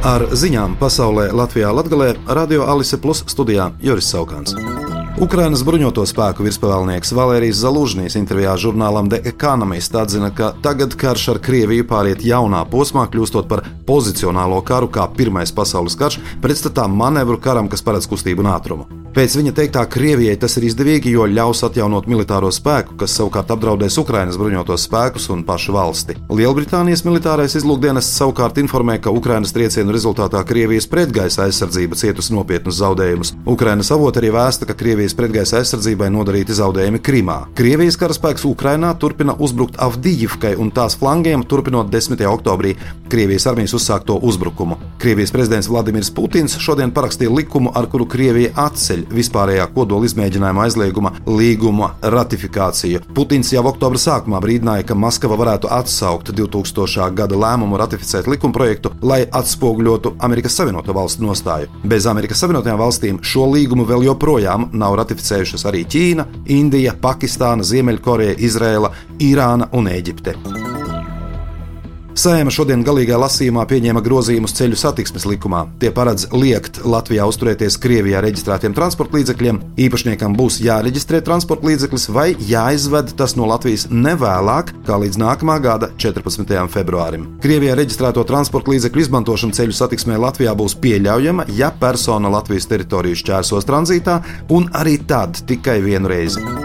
Ar ziņām pasaulē Latvijā Latgalē Radio Alise Plus studijā Juris Saukāns. Ukrainas bruņoto spēku virspavēlnieks Valērijas Zalužņīs intervijā žurnālam The Economist atzina, ka tagad karš ar Krieviju pāriet jaunā posmā, kļūstot par pozicionālo karu kā Pirmais pasaules karš, pretstatā manevru karam, kas paredz kustību un ātrumu. Pēc viņa teiktā, Krievijai tas ir izdevīgi, jo ļaus atjaunot militāro spēku, kas savukārt apdraudēs Ukrainas bruņotos spēkus un pašu valsti. Lielbritānijas militārais izlūkdienests savukārt informē, ka Ukrainas triecienu rezultātā Krievijas pretgaisa aizsardzība cietusi nopietnus zaudējumus. Ukrainas avoti arī vēsta, ka Krievijas pretgaisa aizsardzībai nodarīti zaudējumi Krimā. Krievijas karaspēks Ukrainā turpina uzbrukt Avdijivkai un tās flangiem, turpinot 10. oktobrī Krievijas armijas uzsākto uzbrukumu. Krievijas prezidents Vladimirs Putins šodien parakstīja likumu, ar kuru Krievija atceļ vispārējā kodola izmēģinājuma aizlieguma līguma ratifikāciju. Putins jau oktobra sākumā brīdināja, ka Maskava varētu atsaukt 2000. gada lēmumu ratificēt likumprojektu, lai atspoguļotu Amerikas Savienoto Valstu nostāju. Bez Amerikas Savienotajām valstīm šo līgumu vēl joprojām nav ratificējušas arī Ķīna, Indija, Pakistāna, Ziemeļkoreja, Izraela, Irāna un Eģipte. Sēma šodien galīgā lasījumā pieņēma grozījumus ceļu satiksmes likumā. Tie paredz liekt Latvijā uzturēties Krievijā reģistrētiem transporta līdzekļiem. Īpašniekam būs jāreģistrē transporta līdzeklis vai jāizved tas no Latvijas nevēlāk kā līdz nākamā gada 14. februārim. Krievijā reģistrēto transporta līdzekļu izmantošana ceļu satiksmē Latvijā būs pieļaujama, ja persona Latvijas teritoriju šķērsos tranzītā un arī tad tikai vienu reizi.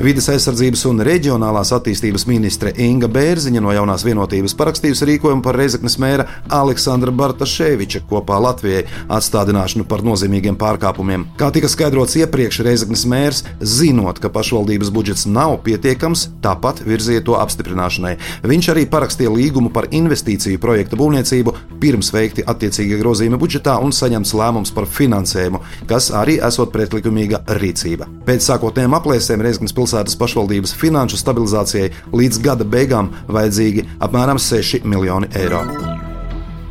Vides aizsardzības un reģionālās attīstības ministre Inga Bērziņa no jaunās vienotības parakstījusi rīkojumu par Reizeknas mēra Aleksandra Bartaševiča kopā Latvijai atstādināšanu par nozīmīgiem pārkāpumiem. Kā tika skaidrots iepriekš, Reizeknas mērs, zinot, ka pašvaldības budžets nav pietiekams, tāpat virzīja to apstiprināšanai. Viņš arī parakstīja līgumu par investīciju projekta būvniecību, pirms veikti attiecīgie grozījumi budžetā un saņemts lēmums par finansējumu, kas arī esot pretlikumīga rīcība. Pēc sākotnējiem aplēsēm Reizeknas pilsētas pašvaldības finanšu stabilizācijai līdz gada beigām vajadzīgi apmēram 6 miljoni eiro.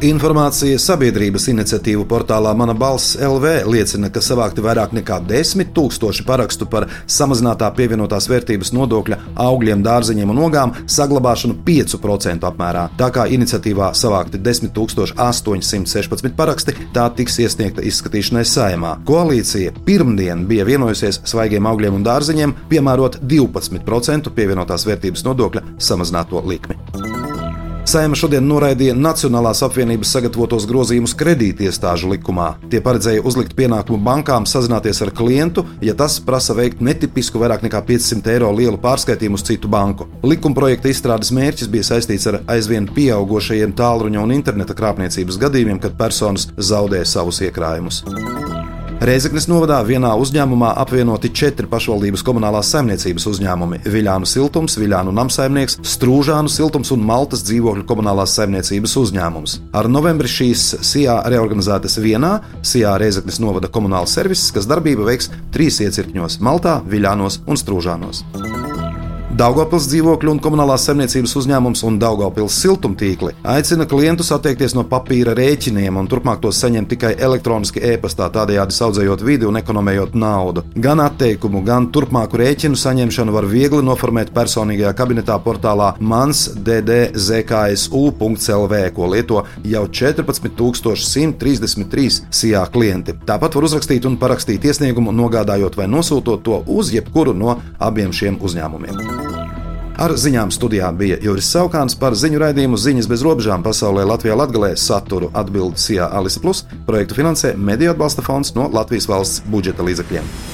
Informācija sabiedrības iniciatīvu portālā Mana balss LV liecina, ka savākti vairāk nekā 10 tūkstoši parakstu par samazinātā pievienotās vērtības nodokļa augļiem, dārzeņiem un ogām saglabāšanu 5% apmērā. Tā kā iniciatīvā savākti 10 816 paraksti, tā tiks iesniegta izskatīšanai saimā. Koalīcija pirmdien bija vienojusies svaigiem augļiem un dārzeņiem piemērot 12% pievienotās vērtības nodokļa samazināto likmi. Saima šodien noraidīja Nacionālās apvienības sagatavotos grozījumus kredītiestāžu likumā. Tie paredzēja uzlikt pienākumu bankām sazināties ar klientu, ja tas prasa veikt netipisku vairāk nekā 500 eiro lielu pārskaitījumu uz citu banku. Likumprojekta izstrādes mērķis bija saistīts ar aizvien pieaugušajiem tālruņa un interneta krāpniecības gadījumiem, kad personas zaudē savus iekrājumus. Reizeknas novadā vienā uzņēmumā apvienoti četri pašvaldības komunālās saimniecības uzņēmumi - Viļānu siltums, Viļānu namsaimnieks, Strūžānu siltums un Maltas dzīvokļu komunālās saimniecības uzņēmums. Ar novembri šīs SIA reorganizētas vienā SIA Reizeknas novada komunāls servis, kas darbību veiks trīs iecirkņos - Maltā, Viļānos un Strūžānos. Daugopils dzīvokļu un komunālās saimniecības uzņēmums un Daugopils siltumtīkli aicina klientus atteikties no papīra rēķiniem un turpmāk tos saņemt tikai elektroniski e-pastā, tādējādi audzējot vidi un ekonomējot naudu. Gan atteikumu, gan turpmāku rēķinu saņemšanu var viegli noformēt personīgajā kabinetā portālā mansdddzksu.lv, ko lieto jau 14,133 SIA klienti. Tāpat var uzrakstīt un parakstīt iesniegumu, nogādājot vai nosūtot to uz jebkuru no abiem šiem uzņēmumiem. Ar ziņām studijā bija Juris Saukāns par ziņu raidījumu ziņas bez robežām pasaulē Latvijā Latgalē saturu atbildi Sijā Alisa Plus. Projektu finansē Mediju atbalsta fonds no Latvijas valsts budžeta līdzekļiem.